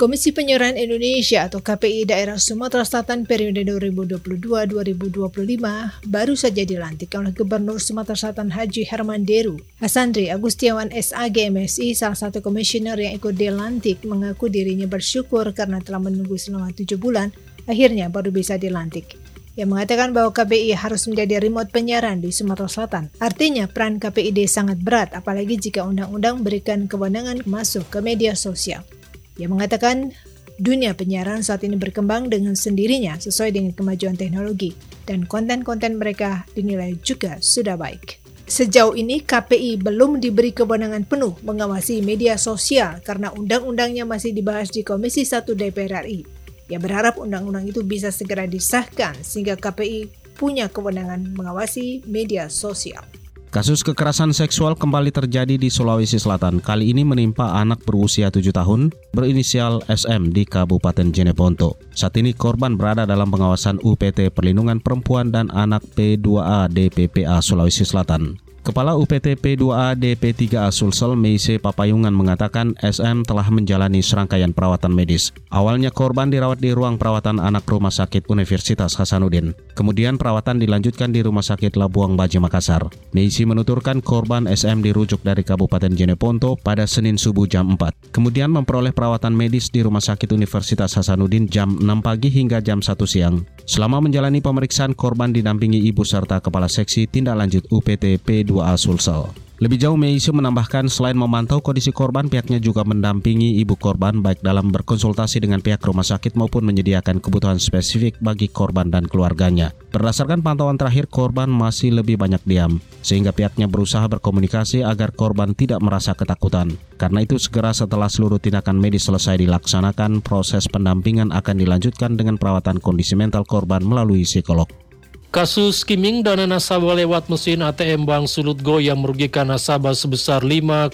Komisi Penyiaran Indonesia atau KPI Daerah Sumatera Selatan periode 2022-2025 baru saja dilantik oleh Gubernur Sumatera Selatan Haji Herman Deru. Hasandri Agustiawan SAG MSI, salah satu komisioner yang ikut dilantik, mengaku dirinya bersyukur karena telah menunggu selama tujuh bulan, akhirnya baru bisa dilantik yang mengatakan bahwa KPI harus menjadi remote penyiaran di Sumatera Selatan. Artinya peran KPID sangat berat apalagi jika undang-undang berikan kewenangan masuk ke media sosial. Ia mengatakan dunia penyiaran saat ini berkembang dengan sendirinya sesuai dengan kemajuan teknologi dan konten-konten mereka dinilai juga sudah baik. Sejauh ini KPI belum diberi kewenangan penuh mengawasi media sosial karena undang-undangnya masih dibahas di Komisi 1 DPR RI. Ia berharap undang-undang itu bisa segera disahkan sehingga KPI punya kewenangan mengawasi media sosial. Kasus kekerasan seksual kembali terjadi di Sulawesi Selatan. Kali ini menimpa anak berusia 7 tahun berinisial SM di Kabupaten Jeneponto. Saat ini korban berada dalam pengawasan UPT Perlindungan Perempuan dan Anak P2A DPPA Sulawesi Selatan. Kepala UPT P2A DP3A Sulsel Meise Papayungan mengatakan SM telah menjalani serangkaian perawatan medis. Awalnya korban dirawat di ruang perawatan anak Rumah Sakit Universitas Hasanuddin. Kemudian perawatan dilanjutkan di Rumah Sakit Labuang Bajo Makassar. Meise menuturkan korban SM dirujuk dari Kabupaten Jeneponto pada Senin subuh jam 4. Kemudian memperoleh perawatan medis di Rumah Sakit Universitas Hasanuddin jam 6 pagi hingga jam 1 siang. Selama menjalani pemeriksaan, korban didampingi ibu serta kepala seksi tindak lanjut UPT P2 2A Sulsel. Lebih jauh, Meisy menambahkan selain memantau kondisi korban, pihaknya juga mendampingi ibu korban baik dalam berkonsultasi dengan pihak rumah sakit maupun menyediakan kebutuhan spesifik bagi korban dan keluarganya. Berdasarkan pantauan terakhir, korban masih lebih banyak diam, sehingga pihaknya berusaha berkomunikasi agar korban tidak merasa ketakutan. Karena itu, segera setelah seluruh tindakan medis selesai dilaksanakan, proses pendampingan akan dilanjutkan dengan perawatan kondisi mental korban melalui psikolog. Kasus skimming dana nasabah lewat mesin ATM Bank Sulut Go yang merugikan nasabah sebesar 5,4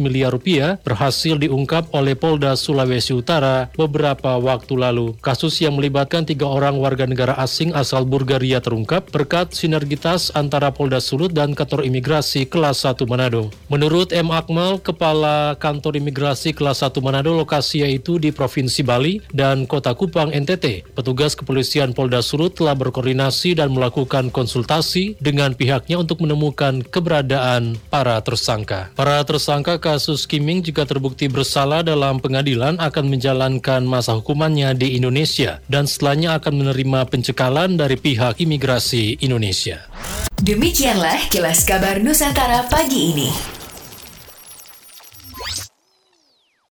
miliar rupiah berhasil diungkap oleh Polda Sulawesi Utara beberapa waktu lalu. Kasus yang melibatkan tiga orang warga negara asing asal Bulgaria terungkap berkat sinergitas antara Polda Sulut dan Kantor Imigrasi Kelas 1 Manado. Menurut M. Akmal, Kepala Kantor Imigrasi Kelas 1 Manado, lokasi yaitu di Provinsi Bali dan Kota Kupang, NTT. Petugas kepolisian Polda Sulut telah berkoordinasi dan melakukan konsultasi dengan pihaknya untuk menemukan keberadaan para tersangka. Para tersangka kasus skimming jika terbukti bersalah dalam pengadilan akan menjalankan masa hukumannya di Indonesia dan setelahnya akan menerima pencekalan dari pihak imigrasi Indonesia. Demikianlah kilas kabar Nusantara pagi ini.